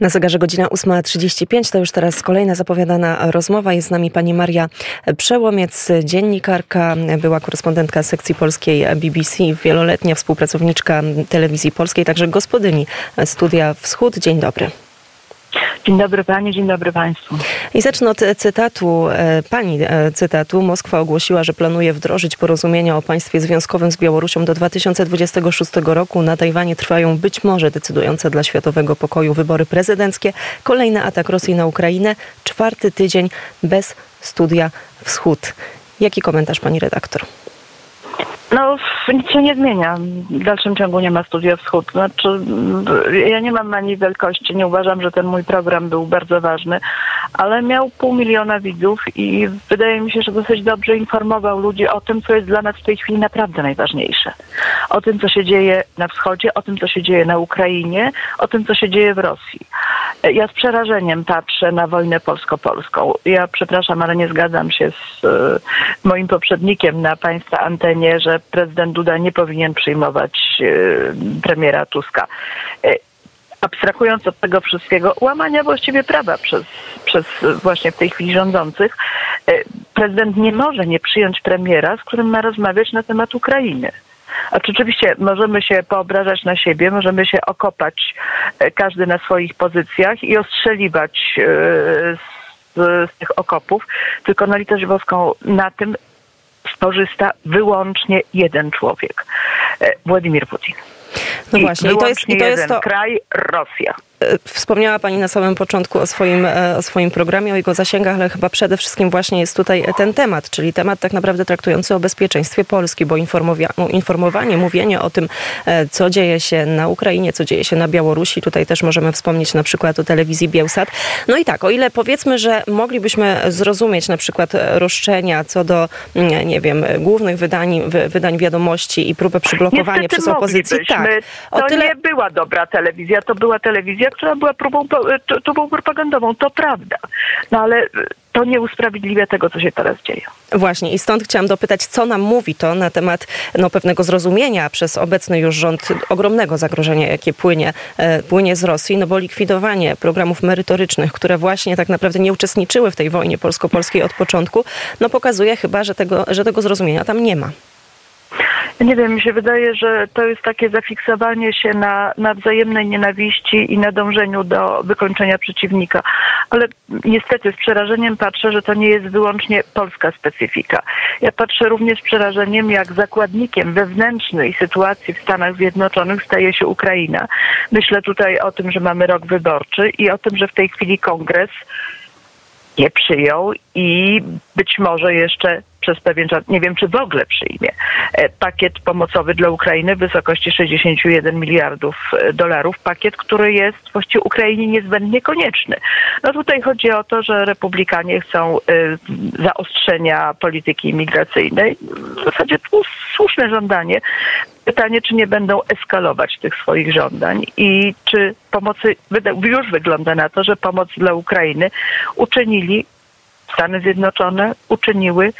Na zegarze godzina 8.35, to już teraz kolejna zapowiadana rozmowa. Jest z nami pani Maria Przełomiec, dziennikarka, była korespondentka sekcji polskiej BBC, wieloletnia współpracowniczka telewizji polskiej, także gospodyni Studia Wschód. Dzień dobry. Dzień dobry Pani, dzień dobry Państwu. I zacznę od cytatu, e, Pani e, cytatu. Moskwa ogłosiła, że planuje wdrożyć porozumienia o państwie związkowym z Białorusią do 2026 roku. Na Tajwanie trwają być może decydujące dla światowego pokoju wybory prezydenckie. Kolejny atak Rosji na Ukrainę. Czwarty tydzień bez studia Wschód. Jaki komentarz Pani redaktor? No, nic się nie zmienia. W dalszym ciągu nie ma Studia Wschód. Znaczy, ja nie mam ani wielkości, nie uważam, że ten mój program był bardzo ważny, ale miał pół miliona widzów i wydaje mi się, że dosyć dobrze informował ludzi o tym, co jest dla nas w tej chwili naprawdę najważniejsze. O tym, co się dzieje na wschodzie, o tym, co się dzieje na Ukrainie, o tym, co się dzieje w Rosji. Ja z przerażeniem patrzę na wojnę polsko-polską. Ja przepraszam, ale nie zgadzam się z e, moim poprzednikiem na państwa antenie, że prezydent Duda nie powinien przyjmować e, premiera Tuska. E, abstrahując od tego wszystkiego, łamania właściwie prawa przez, przez właśnie w tej chwili rządzących, prezydent nie może nie przyjąć premiera, z którym ma rozmawiać na temat Ukrainy. A rzeczywiście możemy się poobrażać na siebie, możemy się okopać e, każdy na swoich pozycjach i ostrzeliwać e, z, z tych okopów, tylko na litość boską na tym skorzysta wyłącznie jeden człowiek. E, Władimir Putin. No I właśnie, i to jest, i to jest to kraj Rosja. Wspomniała Pani na samym początku o swoim, e, o swoim programie, o jego zasięgach, ale chyba przede wszystkim właśnie jest tutaj ten temat, czyli temat tak naprawdę traktujący o bezpieczeństwie Polski, bo informowanie, mówienie o tym, e, co dzieje się na Ukrainie, co dzieje się na Białorusi, tutaj też możemy wspomnieć na przykład o telewizji Bielsat. No i tak, o ile powiedzmy, że moglibyśmy zrozumieć na przykład roszczenia co do, mm, nie wiem, głównych wydań, wydań wiadomości i próbę przyblokowania Niestety przez opozycję, tak. To tyle... nie była dobra telewizja, to była telewizja, która była próbą, próbą propagandową, to prawda. No ale to nie usprawiedliwia tego, co się teraz dzieje. Właśnie i stąd chciałam dopytać, co nam mówi to na temat no, pewnego zrozumienia przez obecny już rząd ogromnego zagrożenia, jakie płynie, e, płynie z Rosji, no bo likwidowanie programów merytorycznych, które właśnie tak naprawdę nie uczestniczyły w tej wojnie polsko-polskiej od początku, no pokazuje chyba, że tego, że tego zrozumienia tam nie ma. Nie wiem, mi się wydaje, że to jest takie zafiksowanie się na, na wzajemnej nienawiści i na dążeniu do wykończenia przeciwnika. Ale niestety z przerażeniem patrzę, że to nie jest wyłącznie polska specyfika. Ja patrzę również z przerażeniem, jak zakładnikiem wewnętrznej sytuacji w Stanach Zjednoczonych staje się Ukraina. Myślę tutaj o tym, że mamy rok wyborczy i o tym, że w tej chwili kongres nie przyjął i być może jeszcze przez pewien czas, nie wiem czy w ogóle przyjmie, e, pakiet pomocowy dla Ukrainy w wysokości 61 miliardów e, dolarów. Pakiet, który jest właściwie Ukrainie niezbędnie konieczny. No tutaj chodzi o to, że republikanie chcą e, zaostrzenia polityki imigracyjnej. W zasadzie to słuszne żądanie. Pytanie, czy nie będą eskalować tych swoich żądań i czy pomocy, już wygląda na to, że pomoc dla Ukrainy uczynili Stany Zjednoczone uczyniły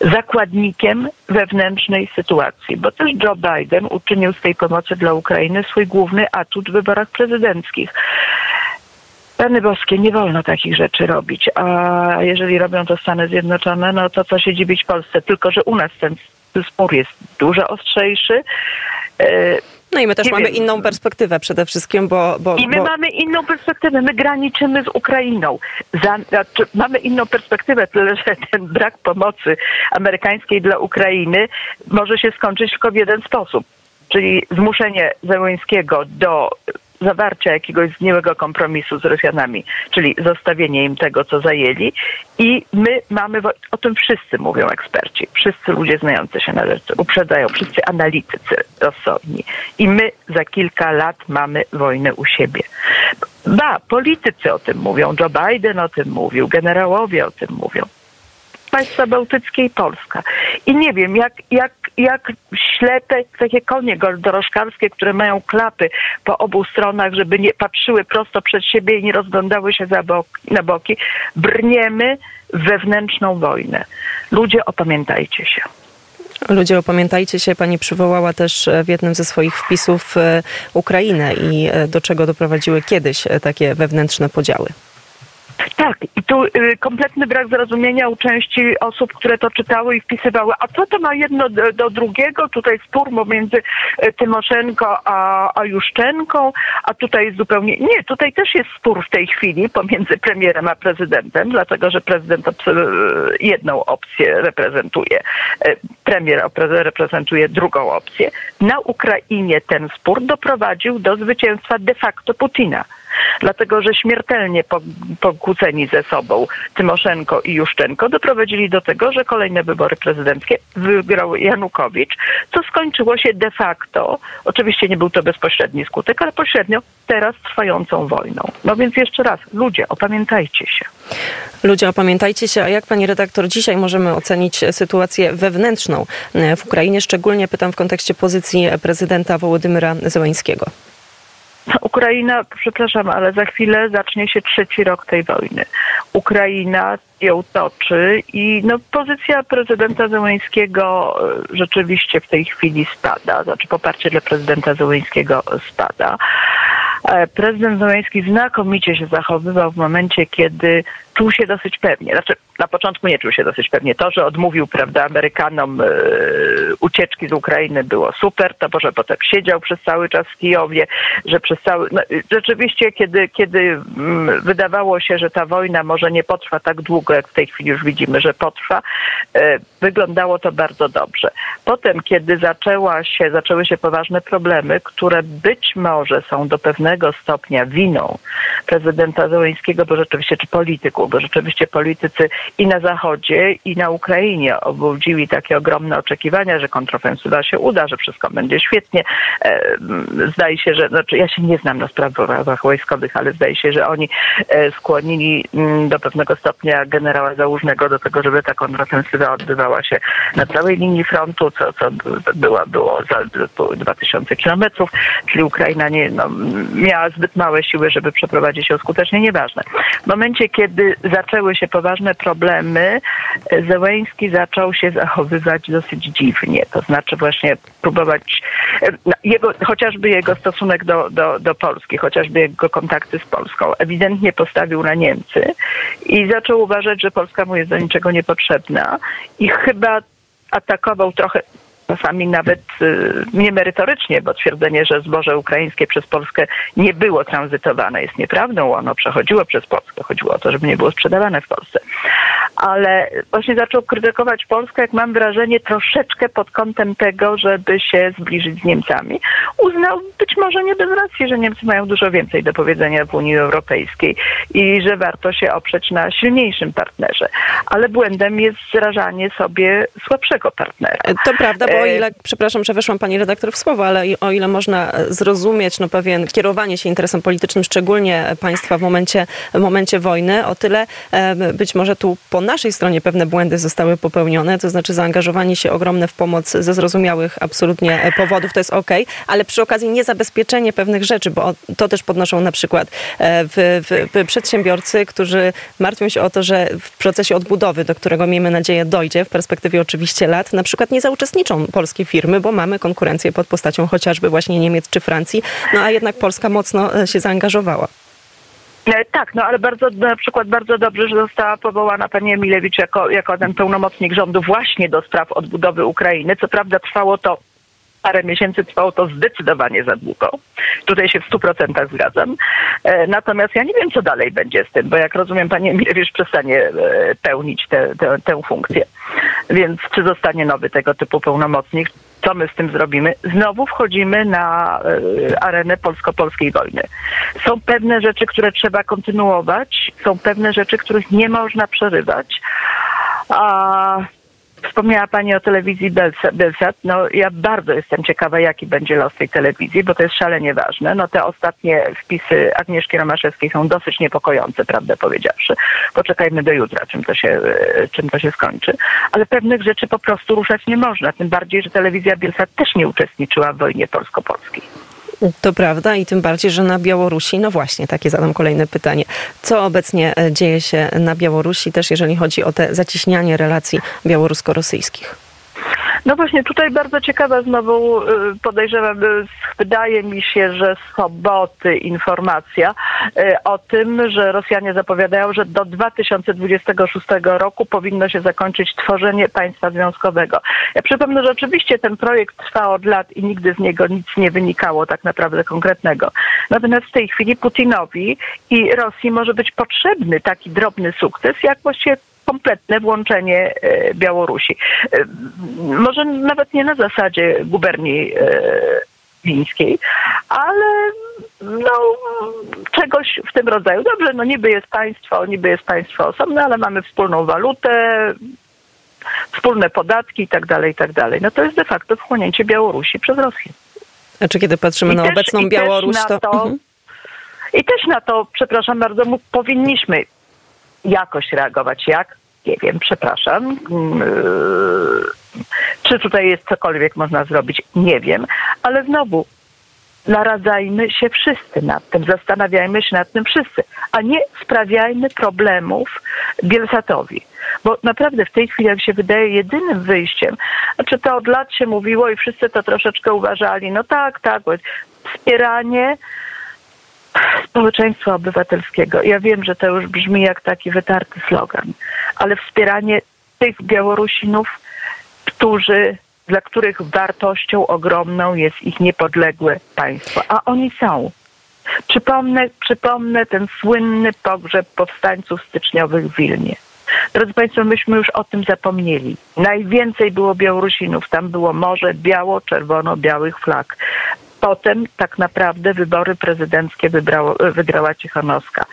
zakładnikiem wewnętrznej sytuacji, bo też Joe Biden uczynił z tej pomocy dla Ukrainy swój główny atut w wyborach prezydenckich. Pany boskie, nie wolno takich rzeczy robić, a jeżeli robią to Stany Zjednoczone, no to co się dziwić Polsce, tylko że u nas ten spór jest dużo ostrzejszy. No i my też nie mamy wiem. inną perspektywę przede wszystkim, bo... bo I my bo... mamy inną perspektywę, my graniczymy z Ukrainą. Za, znaczy, mamy inną perspektywę, tyle że ten brak pomocy amerykańskiej dla Ukrainy może się skończyć tylko w jeden sposób. Czyli zmuszenie Zełęńskiego do zawarcia jakiegoś zgniłego kompromisu z Rosjanami, czyli zostawienie im tego, co zajęli. I my mamy, o tym wszyscy mówią eksperci, wszyscy ludzie znający się na rzeczy, uprzedzają, wszyscy analitycy rozsądni. I my za kilka lat mamy wojnę u siebie. Ba, politycy o tym mówią, Joe Biden o tym mówił, generałowie o tym mówią państwa bałtyckie i Polska. I nie wiem, jak, jak, jak ślepe, takie konie dorożkarskie, które mają klapy po obu stronach, żeby nie patrzyły prosto przed siebie i nie rozglądały się bok, na boki, brniemy wewnętrzną wojnę. Ludzie, opamiętajcie się. Ludzie, opamiętajcie się, pani przywołała też w jednym ze swoich wpisów Ukrainę i do czego doprowadziły kiedyś takie wewnętrzne podziały. Tak, i tu y, kompletny brak zrozumienia u części osób, które to czytały i wpisywały. A co to ma jedno do, do drugiego? Tutaj spór pomiędzy y, Tymoszenko a, a Juszczenką, a tutaj zupełnie. Nie, tutaj też jest spór w tej chwili pomiędzy premierem a prezydentem, dlatego że prezydent y, jedną opcję reprezentuje, y, premier reprezentuje drugą opcję. Na Ukrainie ten spór doprowadził do zwycięstwa de facto Putina dlatego że śmiertelnie pokłóceni ze sobą Tymoszenko i Juszczenko doprowadzili do tego, że kolejne wybory prezydenckie wygrał Janukowicz, co skończyło się de facto, oczywiście nie był to bezpośredni skutek, ale pośrednio teraz trwającą wojną. No więc jeszcze raz, ludzie, opamiętajcie się. Ludzie, opamiętajcie się, a jak pani redaktor dzisiaj możemy ocenić sytuację wewnętrzną w Ukrainie? Szczególnie pytam w kontekście pozycji prezydenta Wołodymyra Zełańskiego. Ukraina, przepraszam, ale za chwilę zacznie się trzeci rok tej wojny. Ukraina ją toczy i no, pozycja prezydenta Zełęńskiego e, rzeczywiście w tej chwili spada, znaczy poparcie dla prezydenta Zełęńskiego spada. E, prezydent Zełęński znakomicie się zachowywał w momencie, kiedy czuł się dosyć pewnie. Znaczy, na początku nie czuł się dosyć pewnie. To, że odmówił, prawda, Amerykanom yy, ucieczki z Ukrainy było super, to że potem siedział przez cały czas w Kijowie, że przez cały... No, rzeczywiście, kiedy, kiedy mm, wydawało się, że ta wojna może nie potrwa tak długo, jak w tej chwili już widzimy, że potrwa, yy, wyglądało to bardzo dobrze. Potem, kiedy zaczęła się, zaczęły się poważne problemy, które być może są do pewnego stopnia winą prezydenta Zełęńskiego, bo rzeczywiście, czy polityków, bo rzeczywiście politycy i na Zachodzie, i na Ukrainie obudzili takie ogromne oczekiwania, że kontrofensywa się uda, że wszystko będzie świetnie. E, zdaje się, że, znaczy ja się nie znam na sprawach wojskowych, ale zdaje się, że oni e, skłonili mm, do pewnego stopnia generała Załużnego do tego, żeby ta kontrofensywa odbywała się na całej linii frontu, co, co było, było za 2000 kilometrów, czyli Ukraina nie, no, miała zbyt małe siły, żeby przeprowadzić ją skutecznie, nieważne. W momencie, kiedy zaczęły się poważne problemy, Zełęński zaczął się zachowywać dosyć dziwnie. To znaczy właśnie próbować, no, jego, chociażby jego stosunek do, do, do Polski, chociażby jego kontakty z Polską, ewidentnie postawił na Niemcy i zaczął uważać, że Polska mu jest do niczego niepotrzebna i chyba atakował trochę czasami nawet y, niemerytorycznie, bo twierdzenie, że zboże ukraińskie przez Polskę nie było tranzytowane jest nieprawdą. Ono przechodziło przez Polskę. Chodziło o to, żeby nie było sprzedawane w Polsce. Ale właśnie zaczął krytykować Polskę, jak mam wrażenie, troszeczkę pod kątem tego, żeby się zbliżyć z Niemcami. Uznał być może nie bez racji, że Niemcy mają dużo więcej do powiedzenia w Unii Europejskiej i że warto się oprzeć na silniejszym partnerze. Ale błędem jest zrażanie sobie słabszego partnera. To prawda, bo o ile, przepraszam, że weszłam pani redaktor w słowo, ale o ile można zrozumieć no, pewien kierowanie się interesem politycznym, szczególnie państwa w momencie, w momencie wojny, o tyle być może tu po naszej stronie pewne błędy zostały popełnione, to znaczy zaangażowanie się ogromne w pomoc ze zrozumiałych absolutnie powodów, to jest ok, ale przy okazji niezabezpieczenie pewnych rzeczy, bo to też podnoszą na przykład e, w, w, w przedsiębiorcy, którzy martwią się o to, że w procesie odbudowy, do którego miejmy nadzieję dojdzie w perspektywie oczywiście lat, na przykład nie zauczestniczą polskie firmy, bo mamy konkurencję pod postacią chociażby właśnie Niemiec czy Francji, no a jednak Polska mocno e, się zaangażowała. E, tak, no ale bardzo, na przykład bardzo dobrze, że została powołana pani Emilewicz jako, jako ten pełnomocnik rządu właśnie do spraw odbudowy Ukrainy. Co prawda trwało to parę miesięcy trwało to zdecydowanie za długo. Tutaj się w stu procentach zgadzam. E, natomiast ja nie wiem, co dalej będzie z tym, bo jak rozumiem, pani Emilewicz przestanie pełnić tę funkcję. Więc czy zostanie nowy tego typu pełnomocnik? Co my z tym zrobimy? Znowu wchodzimy na e, arenę polsko-polskiej wojny. Są pewne rzeczy, które trzeba kontynuować, są pewne rzeczy, których nie można przerywać. A Wspomniała Pani o telewizji Belsat. No ja bardzo jestem ciekawa, jaki będzie los tej telewizji, bo to jest szalenie ważne. No te ostatnie wpisy Agnieszki Romaszewskiej są dosyć niepokojące, prawdę powiedziawszy. Poczekajmy do jutra, czym to się, e, czym to się skończy. Ale pewnych rzeczy po prostu ruszać nie można. Tym bardziej, że telewizja Bielsat też nie uczestniczyła w wojnie polsko-polskiej. To prawda i tym bardziej, że na Białorusi, no właśnie, takie zadam kolejne pytanie. Co obecnie e, dzieje się na Białorusi, też jeżeli chodzi o te zacieśnianie relacji białorusko-rosyjskich? No właśnie, tutaj bardzo ciekawa znowu y, podejrzewam, y, wydaje mi się, że z soboty informacja y, o tym, że Rosjanie zapowiadają, że do 2026 roku powinno się zakończyć tworzenie państwa związkowego. Ja przypomnę, że oczywiście ten projekt trwa od lat i nigdy z niego nic nie wynikało tak naprawdę konkretnego. Natomiast w tej chwili Putinowi i Rosji może być potrzebny taki drobny sukces, jak właściwie kompletne włączenie e, Białorusi. E, może nawet nie na zasadzie guberni e, wińskiej, ale no, czegoś w tym rodzaju. Dobrze, no niby jest państwo, niby jest państwo osobne, ale mamy wspólną walutę, wspólne podatki i tak dalej, i tak dalej. No to jest de facto wchłonięcie Białorusi przez Rosję. A czy kiedy patrzymy I na też, obecną Białoruś, to... to mhm. I też na to, przepraszam bardzo, powinniśmy jakoś reagować. Jak? Nie wiem, przepraszam. Yy, czy tutaj jest cokolwiek można zrobić? Nie wiem. Ale znowu, naradzajmy się wszyscy nad tym, zastanawiajmy się nad tym wszyscy, a nie sprawiajmy problemów Bielsatowi. Bo naprawdę w tej chwili, jak się wydaje, jedynym wyjściem, znaczy to od lat się mówiło i wszyscy to troszeczkę uważali, no tak, tak, wspieranie społeczeństwa obywatelskiego. Ja wiem, że to już brzmi jak taki wytarty slogan, ale wspieranie tych Białorusinów, którzy, dla których wartością ogromną jest ich niepodległe państwo, a oni są. Przypomnę, przypomnę ten słynny pogrzeb powstańców styczniowych w Wilnie. Drodzy Państwo, myśmy już o tym zapomnieli. Najwięcej było Białorusinów. Tam było morze biało-czerwono-białych flag. Potem tak naprawdę wybory prezydenckie wybrało, wygrała Cichanowska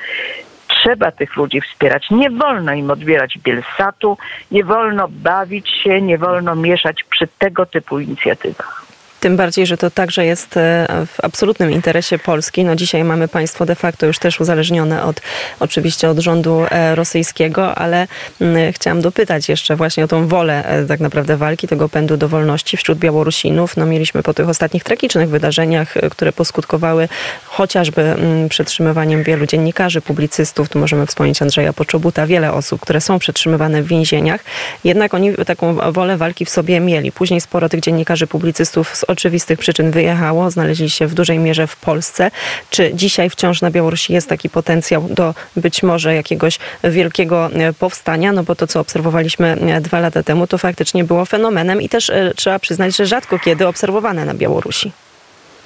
trzeba tych ludzi wspierać. Nie wolno im odbierać Bielsatu, nie wolno bawić się, nie wolno mieszać przy tego typu inicjatywach. Tym bardziej, że to także jest e, w absolutnym interesie Polski. No dzisiaj mamy państwo de facto już też uzależnione od oczywiście od rządu e, rosyjskiego, ale mm, chciałam dopytać jeszcze właśnie o tą wolę e, tak naprawdę walki, tego pędu do wolności wśród Białorusinów. No mieliśmy po tych ostatnich tragicznych wydarzeniach, które poskutkowały chociażby mm, przetrzymywaniem wielu dziennikarzy, publicystów, tu możemy wspomnieć Andrzeja Poczobuta, wiele osób, które są przetrzymywane w więzieniach. Jednak oni taką wolę walki w sobie mieli. Później sporo tych dziennikarzy, publicystów z oczywistych przyczyn wyjechało, znaleźli się w dużej mierze w Polsce. Czy dzisiaj wciąż na Białorusi jest taki potencjał do być może jakiegoś wielkiego e, powstania? No bo to, co obserwowaliśmy e, dwa lata temu, to faktycznie było fenomenem i też e, trzeba przyznać, że rzadko kiedy obserwowane na Białorusi.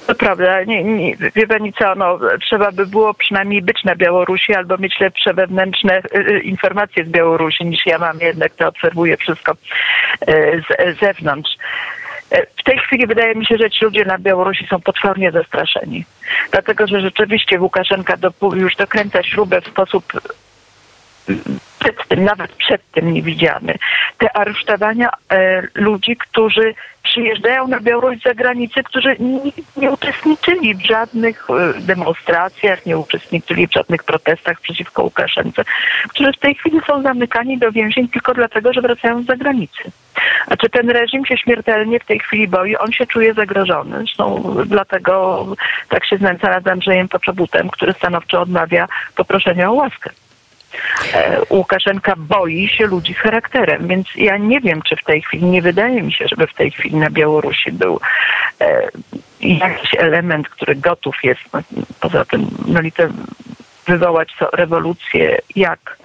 To prawda. Nie, nie, wie pani co, no, trzeba by było przynajmniej być na Białorusi albo mieć lepsze wewnętrzne y, informacje z Białorusi niż ja mam jednak, to obserwuję wszystko y, z zewnątrz. E, w tej chwili wydaje mi się, że ci ludzie na Białorusi są potwornie zastraszeni. Dlatego, że rzeczywiście Łukaszenka do, już dokręca śrubę w sposób przed tym, nawet przed tym niewidziany. Te aresztowania e, ludzi, którzy przyjeżdżają na Białoruś z zagranicy, którzy nie, nie, uczestniczyli w żadnych e, demonstracjach, nie uczestniczyli w żadnych protestach przeciwko Łukaszence, którzy w tej chwili są zamykani do więzień tylko dlatego, że wracają z zagranicy. A czy ten reżim się śmiertelnie w tej chwili boi? On się czuje zagrożony. Zresztą dlatego tak się znęca nad Andrzejem Poczobutem, który stanowczo odmawia poproszenia o łaskę. E, Łukaszenka boi się ludzi charakterem, więc ja nie wiem, czy w tej chwili, nie wydaje mi się, żeby w tej chwili na Białorusi był e, jakiś element, który gotów jest, no, poza tym no, wywołać rewolucję, jak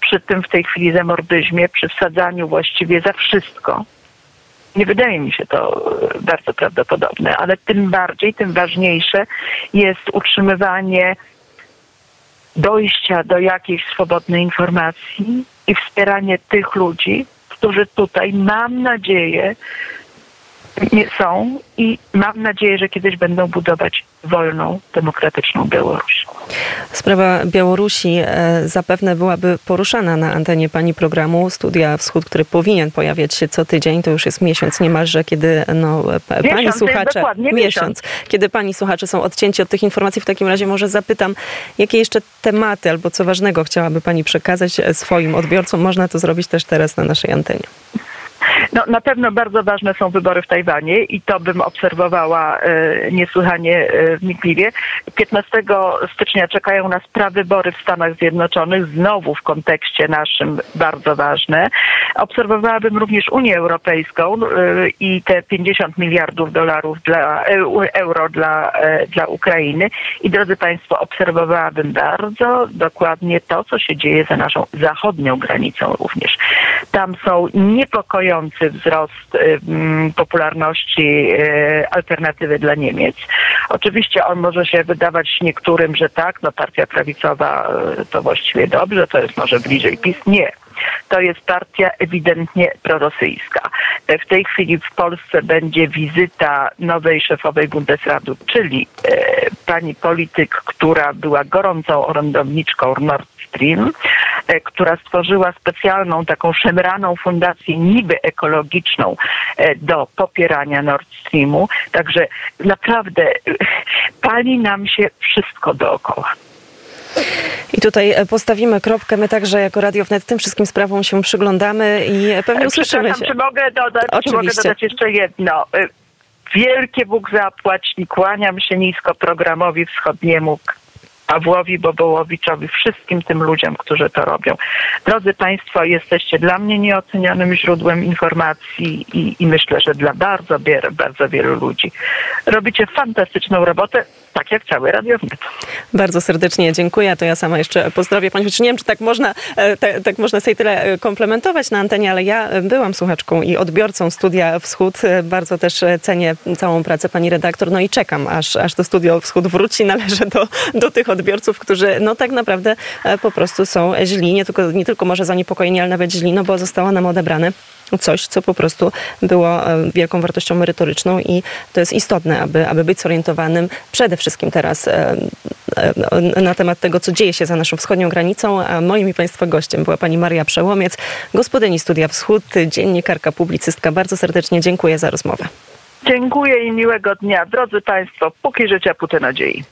przy tym w tej chwili zamordyzmie, przy wsadzaniu właściwie za wszystko. Nie wydaje mi się to bardzo prawdopodobne, ale tym bardziej, tym ważniejsze jest utrzymywanie dojścia do jakiejś swobodnej informacji i wspieranie tych ludzi, którzy tutaj, mam nadzieję, są i mam nadzieję, że kiedyś będą budować wolną, demokratyczną Białoruś. Sprawa Białorusi e, zapewne byłaby poruszana na antenie pani programu Studia Wschód, który powinien pojawiać się co tydzień. To już jest miesiąc niemalże, kiedy no, pani miesiąc, słuchacze. Miesiąc, miesiąc, kiedy pani słuchacze są odcięci od tych informacji. W takim razie może zapytam, jakie jeszcze tematy albo co ważnego chciałaby pani przekazać swoim odbiorcom. Można to zrobić też teraz na naszej antenie. No, na pewno bardzo ważne są wybory w Tajwanie i to bym obserwowała e, niesłychanie e, wnikliwie. 15 stycznia czekają nas prawybory w Stanach Zjednoczonych, znowu w kontekście naszym bardzo ważne. Obserwowałabym również Unię Europejską e, i te 50 miliardów dolarów dla, euro dla, dla Ukrainy. I drodzy Państwo, obserwowałabym bardzo dokładnie to, co się dzieje za naszą zachodnią granicą również. Tam są niepokojący wzrost y, mm, popularności y, alternatywy dla Niemiec. Oczywiście on może się wydawać niektórym, że tak, no partia prawicowa y, to właściwie dobrze, to jest może bliżej PiS. Nie. To jest partia ewidentnie prorosyjska. E, W tej chwili w Polsce będzie wizyta nowej szefowej Bundesratu, czyli e, pani polityk, która była gorącą orędowniczką Nord Stream, e, która stworzyła specjalną taką szemraną fundację niby ekologiczną e, do popierania Nord Streamu. Także naprawdę e, pali nam się wszystko dookoła. I tutaj postawimy kropkę. My także jako Radio Wnet tym wszystkim sprawom się przyglądamy i pewnie usłyszymy się. Czy mogę dodać, czy mogę Oczywiście. dodać jeszcze jedno? Wielkie Bóg zapłać i kłaniam się nisko programowi wschodniemu, Pawłowi Bobołowiczowi, wszystkim tym ludziom, którzy to robią. Drodzy Państwo, jesteście dla mnie nieocenionym źródłem informacji i, i myślę, że dla bardzo, bardzo wielu ludzi. Robicie fantastyczną robotę, tak jak cały Radio Wnet. Bardzo serdecznie dziękuję. To ja sama jeszcze pozdrowię Panią. Nie wiem, czy tak można, e, te, tak można sobie tyle e, komplementować na antenie, ale ja e, byłam słuchaczką i odbiorcą Studia Wschód. Bardzo też cenię całą pracę Pani redaktor. No i czekam, aż, aż to Studio Wschód wróci. Należę do, do tych odbiorców, którzy no tak naprawdę e, po prostu są źli. Nie tylko, nie tylko może zaniepokojeni, ale nawet źli, no bo zostało nam odebrane coś, co po prostu było e, wielką wartością merytoryczną i to jest istotne, aby, aby być zorientowanym przede wszystkim teraz e, na temat tego, co dzieje się za naszą wschodnią granicą. A moim i Państwa gościem była pani Maria Przełomiec, gospodyni Studia Wschód, dziennikarka, publicystka. Bardzo serdecznie dziękuję za rozmowę. Dziękuję i miłego dnia. Drodzy Państwo, póki życia, póty nadziei.